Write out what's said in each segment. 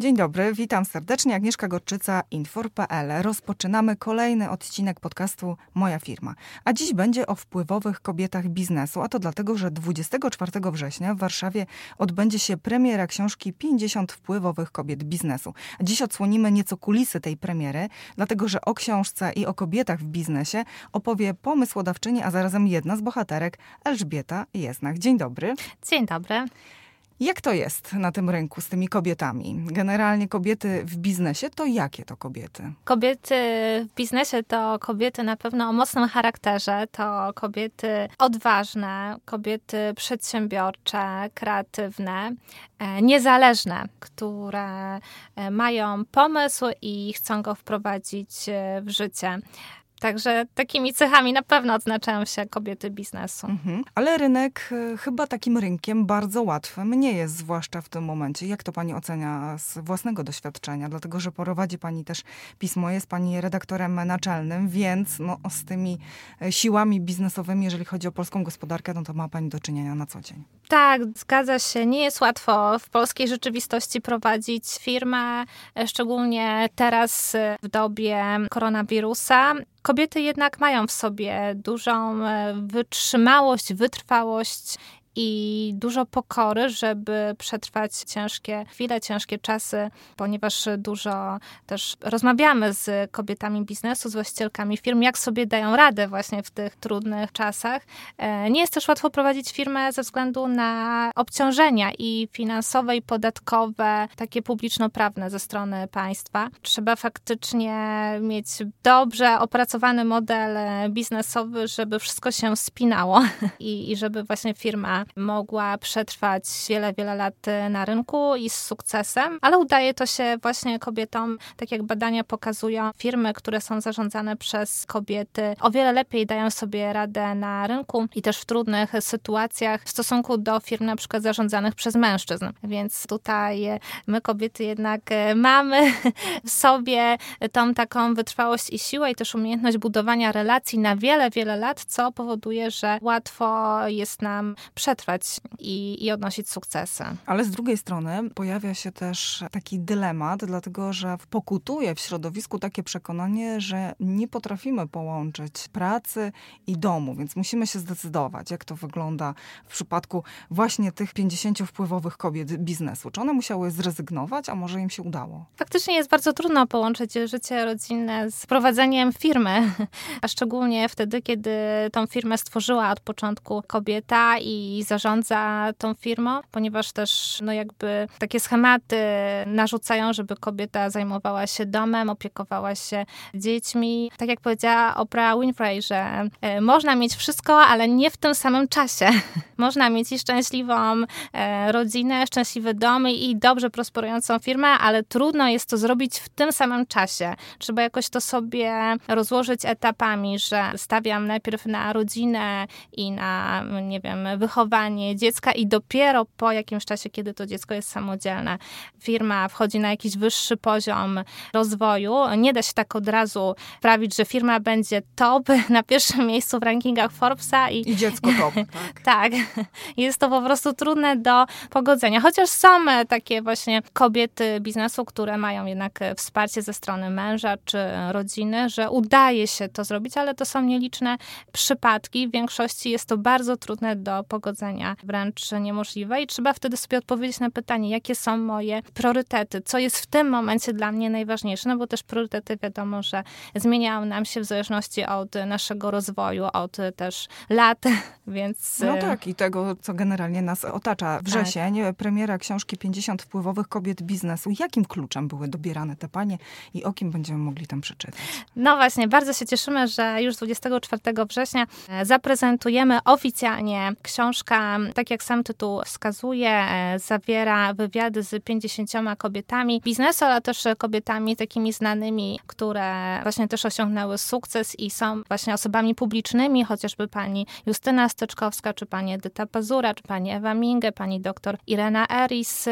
Dzień dobry, witam serdecznie. Agnieszka Gorczyca, Infor.pl. Rozpoczynamy kolejny odcinek podcastu Moja firma. A dziś będzie o wpływowych kobietach biznesu, a to dlatego, że 24 września w Warszawie odbędzie się premiera książki 50 wpływowych kobiet biznesu. Dziś odsłonimy nieco kulisy tej premiery, dlatego że o książce i o kobietach w biznesie opowie pomysłodawczyni, a zarazem jedna z bohaterek, Elżbieta Jeznach. Dzień dobry. Dzień dobry. Jak to jest na tym rynku z tymi kobietami? Generalnie kobiety w biznesie to jakie to kobiety? Kobiety w biznesie to kobiety na pewno o mocnym charakterze, to kobiety odważne, kobiety przedsiębiorcze, kreatywne, e, niezależne, które e, mają pomysł i chcą go wprowadzić e, w życie. Także takimi cechami na pewno odznaczają się kobiety biznesu. Mhm. Ale rynek e, chyba takim rynkiem bardzo łatwym nie jest, zwłaszcza w tym momencie. Jak to pani ocenia z własnego doświadczenia? Dlatego, że prowadzi pani też pismo, jest pani redaktorem naczelnym, więc no, z tymi e, siłami biznesowymi, jeżeli chodzi o polską gospodarkę, no to ma pani do czynienia na co dzień. Tak, zgadza się. Nie jest łatwo w polskiej rzeczywistości prowadzić firmę, e, szczególnie teraz w dobie koronawirusa. Kobiety jednak mają w sobie dużą e, wytrzymałość, wytrwałość i dużo pokory, żeby przetrwać ciężkie chwile, ciężkie czasy, ponieważ dużo też rozmawiamy z kobietami biznesu, z właścicielkami firm, jak sobie dają radę właśnie w tych trudnych czasach. E, nie jest też łatwo prowadzić firmę ze względu na obciążenia i finansowe, i podatkowe, takie publiczno-prawne ze strony państwa. Trzeba faktycznie mieć dobrze opracowany model biznesowy, żeby wszystko się spinało i, i żeby właśnie firma mogła przetrwać wiele, wiele lat e, na rynku i z sukcesem, ale udaje to się właśnie kobietom, tak jak badania pokazują, firmy, które są zarządzane przez kobiety o wiele lepiej dają sobie radę na rynku i też w trudnych sytuacjach w stosunku do firm na przykład zarządzanych przez mężczyzn. Więc tutaj e, my kobiety jednak e, mamy w sobie tą taką wytrwałość i siłę i też umiejętność budowania relacji na wiele, wiele lat, co powoduje, że łatwo jest nam przetrwać przetrwać i, i odnosić sukcesy. Ale z drugiej strony pojawia się też taki dylemat, dlatego że pokutuje w środowisku takie przekonanie, że nie potrafimy połączyć pracy i domu, więc musimy się zdecydować, jak to wygląda w przypadku właśnie tych 50 wpływowych kobiet biznesu. Czy one musiały zrezygnować, a może im się udało? Faktycznie jest bardzo trudno połączyć życie rodzinne z prowadzeniem firmy, a szczególnie wtedy, kiedy tą firmę stworzyła od początku kobieta i zarządza tą firmą, ponieważ też no jakby takie schematy narzucają, żeby kobieta zajmowała się domem, opiekowała się dziećmi. Tak jak powiedziała Oprah Winfrey, że e, można mieć wszystko, ale nie w tym samym czasie. można mieć i szczęśliwą e, rodzinę, szczęśliwy dom i dobrze prosperującą firmę, ale trudno jest to zrobić w tym samym czasie. Trzeba jakoś to sobie rozłożyć etapami, że stawiam najpierw na rodzinę i na, nie wiem, wychowanie wychowanie dziecka i dopiero po jakimś czasie, kiedy to dziecko jest samodzielne, firma wchodzi na jakiś wyższy poziom rozwoju. Nie da się tak od razu sprawić, że firma będzie top na pierwszym miejscu w rankingach Forbesa i, I dziecko top. Tak. tak. Jest to po prostu trudne do pogodzenia. Chociaż są takie właśnie kobiety biznesu, które mają jednak wsparcie ze strony męża czy rodziny, że udaje się to zrobić, ale to są nieliczne przypadki. W większości jest to bardzo trudne do pogodzenia wręcz niemożliwe i trzeba wtedy sobie odpowiedzieć na pytanie, jakie są moje priorytety, co jest w tym momencie dla mnie najważniejsze, no bo też priorytety wiadomo, że zmieniają nam się w zależności od naszego rozwoju, od też lat, więc... No tak i tego, co generalnie nas otacza. Wrzesień, tak. premiera książki 50 wpływowych kobiet biznesu. Jakim kluczem były dobierane te panie i o kim będziemy mogli tam przeczytać? No właśnie, bardzo się cieszymy, że już 24 września e, zaprezentujemy oficjalnie książkę książka, tak jak sam tytuł wskazuje, e, zawiera wywiady z 50 kobietami biznesu, ale też kobietami takimi znanymi, które właśnie też osiągnęły sukces i są właśnie osobami publicznymi, chociażby pani Justyna Steczkowska, czy pani Edyta Pazura, czy pani Ewa Minge, pani doktor Irena Eris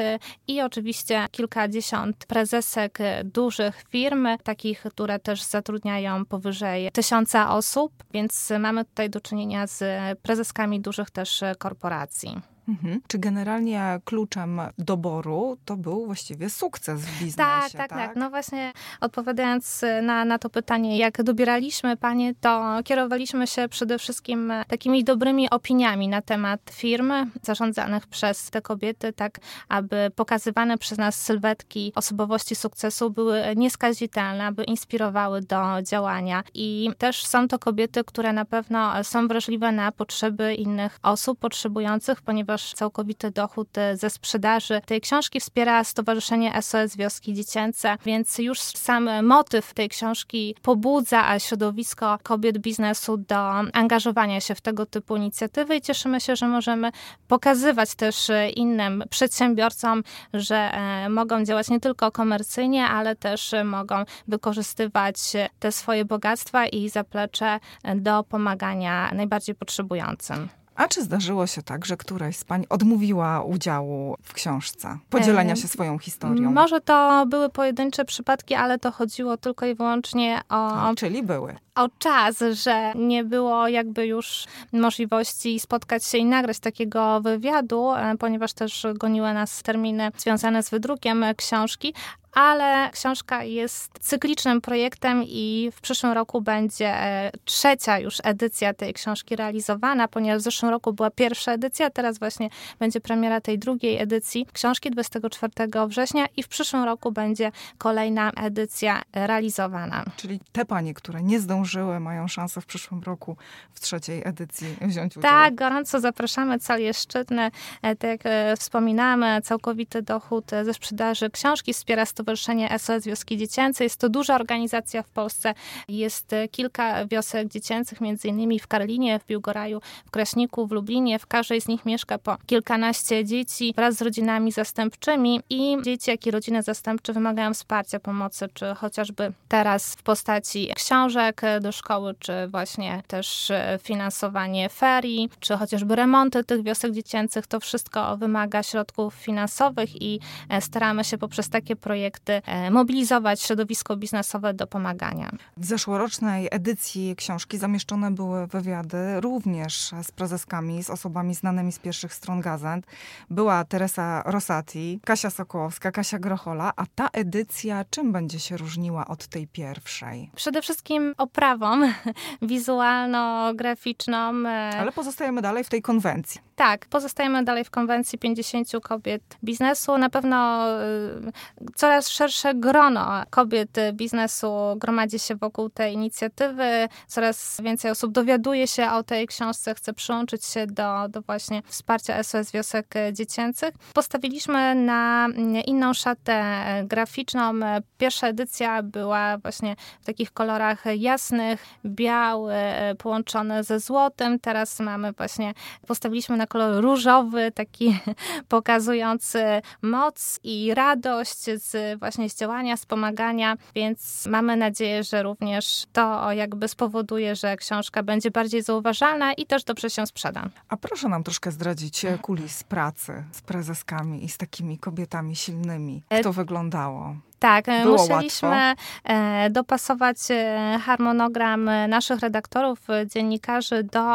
i oczywiście kilkadziesiąt prezesek dużych firm, takich, które też zatrudniają powyżej tysiąca osób, więc mamy tutaj do czynienia z prezeskami dużych też korporacji korporacji. Mhm. Czy generalnie kluczem doboru to był właściwie sukces w biznesie? Tak, tak, tak. tak. No właśnie odpowiadając na, na to pytanie, jak dobieraliśmy panie, to kierowaliśmy się przede wszystkim takimi dobrymi opiniami na temat firm zarządzanych przez te kobiety, tak aby pokazywane przez nas sylwetki osobowości sukcesu były nieskazitelne, aby inspirowały do działania. I też są to kobiety, które na pewno są wrażliwe na potrzeby innych osób potrzebujących, ponieważ całkowity dochód ze sprzedaży tej książki wspiera Stowarzyszenie SOS Wioski Dziecięce, więc już sam motyw tej książki pobudza środowisko kobiet biznesu do angażowania się w tego typu inicjatywy i cieszymy się, że możemy pokazywać też innym przedsiębiorcom, że e, mogą działać nie tylko komercyjnie, ale też mogą wykorzystywać te swoje bogactwa i zaplecze do pomagania najbardziej potrzebującym. A czy zdarzyło się tak, że któraś z pań odmówiła udziału w książce, podzielenia się swoją historią? Może to były pojedyncze przypadki, ale to chodziło tylko i wyłącznie o. A, czyli były. O czas, że nie było jakby już możliwości spotkać się i nagrać takiego wywiadu, e, ponieważ też goniły nas terminy związane z wydrukiem książki, ale książka jest cyklicznym projektem i w przyszłym roku będzie e, trzecia już edycja tej książki realizowana, ponieważ w zeszłym roku była pierwsza edycja, teraz właśnie będzie premiera tej drugiej edycji książki 24 września i w przyszłym roku będzie kolejna edycja realizowana. Czyli te panie, które nie zdążyły, mają szansę w przyszłym roku w trzeciej edycji wziąć udział. Tak, gorąco zapraszamy, cel jest szczytny. E, tak jak e, wspominamy, całkowity dochód ze sprzedaży książki wspiera Stowarzyszenie SOS Wioski Dziecięce. Jest to duża organizacja w Polsce. Jest kilka wiosek dziecięcych, między innymi w Karlinie, w Biłgoraju, w Kraśniku, w Lublinie. W każdej z nich mieszka po kilkanaście dzieci wraz z rodzinami zastępczymi i dzieci, jak i rodziny zastępcze wymagają wsparcia, pomocy, czy chociażby teraz w postaci książek do szkoły, czy właśnie też finansowanie ferii, czy chociażby remonty tych wiosek dziecięcych. To wszystko wymaga środków finansowych i staramy się poprzez takie projekty e, mobilizować środowisko biznesowe do pomagania. W zeszłorocznej edycji książki zamieszczone były wywiady również z prezeskami, z osobami znanymi z pierwszych stron gazet. Była Teresa Rosati, Kasia Sokołowska, Kasia Grochola, a ta edycja czym będzie się różniła od tej pierwszej? Przede wszystkim oprawą wizualno-graficzną. E, Ale pozostajemy dalej w tej konwencji. Tak, pozostajemy dalej w konwencji 50 kobiet biznesu. Na pewno y, coraz szersze grono kobiet biznesu gromadzi się wokół tej inicjatywy. Coraz więcej osób dowiaduje się o tej książce, chce przyłączyć się do, do właśnie wsparcia SOS Wiosek Dziecięcych. Postawiliśmy na inną szatę graficzną. Pierwsza edycja była właśnie w takich kolorach jasnych, biały, połączony ze złotem. Teraz mamy właśnie, postawiliśmy na kolor różowy, taki pokazujący moc i radość z właśnie z działania, z pomagania, więc mamy nadzieję, że również to jakby spowoduje, że książka będzie bardziej zauważalna i też dobrze się sprzeda. A proszę nam troszkę zdradzić e, kulis pracy z prezeskami i z takimi kobietami silnymi. Jak to wyglądało? Tak, e, Było musieliśmy łatwo. E, dopasować e, harmonogram naszych redaktorów, dziennikarzy do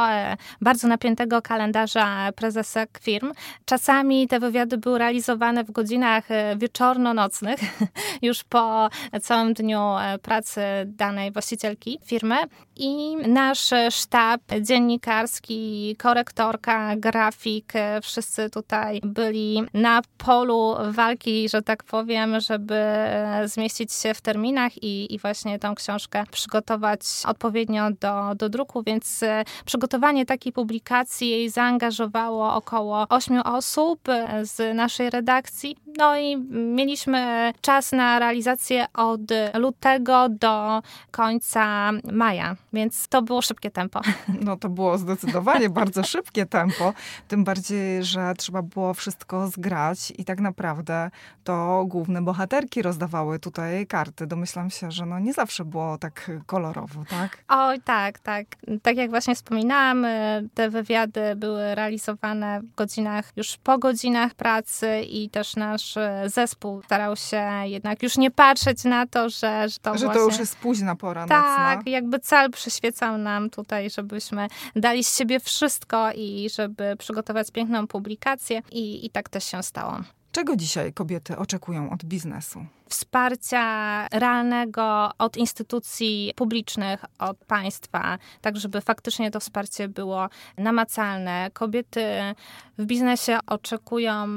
bardzo napiętego kalendarza prezesek firm. Czasami te wywiady były realizowane w godzinach wieczorno-nocnych, już po całym dniu pracy danej właścicielki firmy. I nasz sztab dziennikarski, korektorka, grafik, wszyscy tutaj byli na polu walki, że tak powiem, żeby zmieścić się w terminach i, i właśnie tą książkę przygotować odpowiednio do, do druku, więc e, przygotowanie takiej publikacji zaangażowało około ośmiu osób e, z naszej redakcji. No i mieliśmy czas na realizację od lutego do końca maja, więc to było szybkie tempo. No to było zdecydowanie bardzo szybkie tempo, tym bardziej, że trzeba było wszystko zgrać i tak naprawdę to główne bohaterki rozdały rozdawały tutaj karty. Domyślam się, że no nie zawsze było tak kolorowo, tak? Oj, tak, tak. Tak jak właśnie wspominałam, y, te wywiady były realizowane w godzinach, już po godzinach pracy i też nasz y, zespół starał się jednak już nie patrzeć na to, że, że to Że właśnie... to już jest późna pora Tak, nocna. jakby cel przyświecał nam tutaj, żebyśmy dali z siebie wszystko i żeby przygotować piękną publikację i, i tak też się stało. Czego dzisiaj kobiety oczekują od biznesu? Wsparcia realnego od instytucji publicznych, od państwa, tak żeby faktycznie to wsparcie było namacalne. Kobiety w biznesie oczekują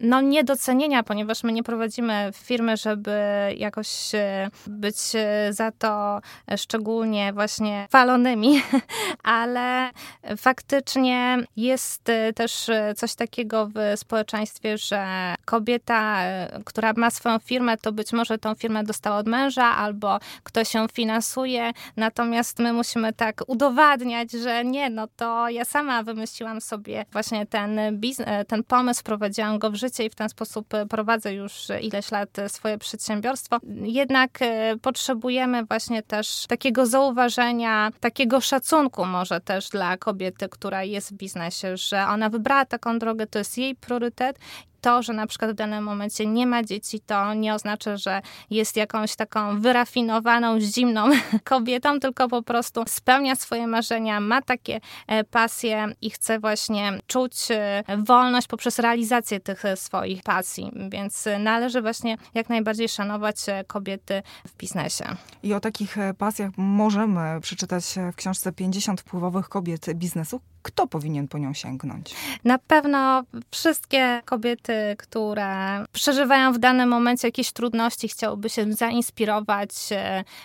no, niedocenienia, ponieważ my nie prowadzimy firmy, żeby jakoś e, być e, za to szczególnie właśnie chwalonymi, ale faktycznie jest e, też coś takiego w społeczeństwie, że kobieta, która ma swoją firmę, to być może tą firmę dostała od męża albo ktoś ją finansuje, natomiast my musimy tak udowadniać, że nie, no to ja sama wymyśliłam sobie właśnie ten biznes, ten pomysł, prowadziłam go w życie i w ten sposób prowadzę już ileś lat swoje przedsiębiorstwo. Jednak e, potrzebujemy właśnie też takiego zauważenia, takiego szacunku może też dla kobiety, która jest w biznesie, że ona wybrała taką drogę, to jest jej priorytet to, że na przykład w danym momencie nie ma dzieci, to nie oznacza, że jest jakąś taką wyrafinowaną, zimną kobietą, tylko po prostu spełnia swoje marzenia, ma takie e, pasje i chce właśnie czuć e, wolność poprzez realizację tych e, swoich pasji. Więc należy właśnie jak najbardziej szanować kobiety w biznesie. I o takich pasjach możemy przeczytać w książce 50 wpływowych kobiet biznesu. Kto powinien po nią sięgnąć? Na pewno wszystkie kobiety, które przeżywają w danym momencie jakieś trudności, chciałyby się zainspirować,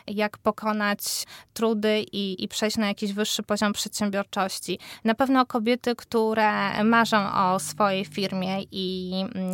jak pokonać trudy i, i przejść na jakiś wyższy poziom przedsiębiorczości. Na pewno kobiety, które marzą o swojej firmie i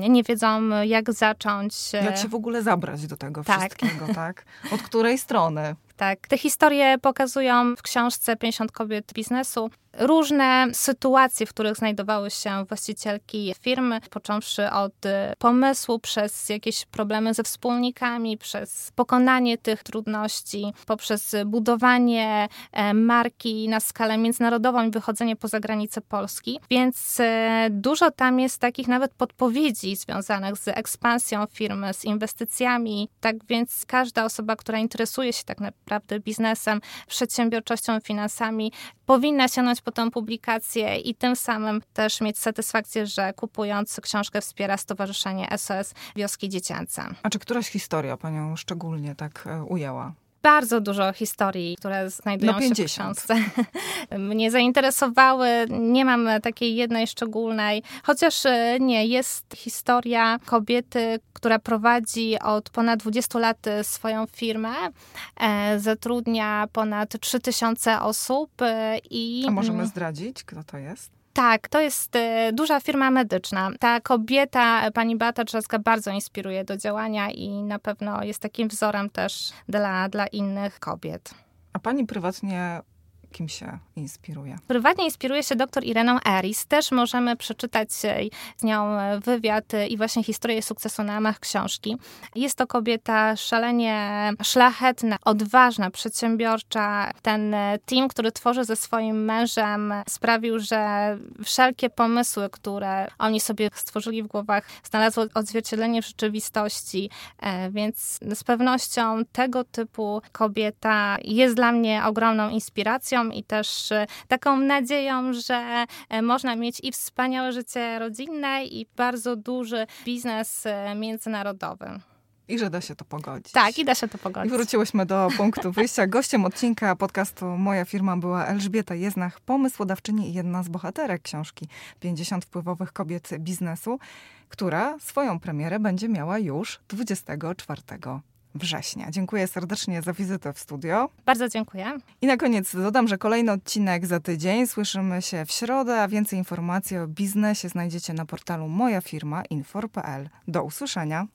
nie wiedzą, jak zacząć. Jak się w ogóle zabrać do tego tak. wszystkiego, tak? Od której strony? Tak, te historie pokazują w książce 50 kobiet biznesu różne sytuacje, w których znajdowały się właścicielki firmy, począwszy od y, pomysłu, przez jakieś problemy ze wspólnikami, przez pokonanie tych trudności, poprzez budowanie e, marki na skalę międzynarodową i wychodzenie poza granice Polski. Więc e, dużo tam jest takich nawet podpowiedzi związanych z ekspansją firmy, z inwestycjami. Tak więc każda osoba, która interesuje się tak naprawdę biznesem, przedsiębiorczością, finansami, powinna sięgnąć po tę publikację i tym samym też mieć satysfakcję, że kupując książkę wspiera Stowarzyszenie SOS Wioski Dziecięce. A czy któraś historia panią szczególnie tak e, ujęła? Bardzo dużo historii, które znajdują no się w książce. Mnie zainteresowały. Nie mam takiej jednej szczególnej, chociaż e, nie, jest historia kobiety, która prowadzi od ponad 20 lat e, swoją firmę. E, zatrudnia ponad 3000 osób i... A możemy zdradzić, kto to jest? Tak, to jest e, duża firma medyczna. Ta kobieta, pani Beata Trzaska, bardzo inspiruje do działania i na pewno jest takim wzorem też dla, dla innych kobiet. A pani prywatnie kim się inspiruje? Prywatnie inspiruje się dr Ireną Eris. Też możemy przeczytać z nią wywiad i właśnie historię sukcesu na ramach książki. Jest to kobieta szalenie szlachetna, odważna, przedsiębiorcza. Ten team, który tworzy ze swoim mężem, sprawił, że wszelkie pomysły, które oni sobie stworzyli w głowach, znalazły odzwierciedlenie w rzeczywistości. E, więc z pewnością tego typu kobieta jest dla mnie ogromną inspiracją i też e, taką nadzieją, że e, można mieć i wspaniałe życie rodzinne, i bardzo duży biznes e, międzynarodowy. I że da się to pogodzić. Tak, i da się to pogodzić. I wróciłyśmy do punktu wyjścia. Gościem odcinka podcastu Moja firma była Elżbieta Jeznach, pomysłodawczyni i jedna z bohaterek książki 50 wpływowych kobiet biznesu, która swoją premierę będzie miała już 24 września. Dziękuję serdecznie za wizytę w studio. Bardzo dziękuję. I na koniec dodam, że kolejny odcinek za tydzień. Słyszymy się w środę, a więcej informacji o biznesie znajdziecie na portalu moja firma infor.pl. Do usłyszenia.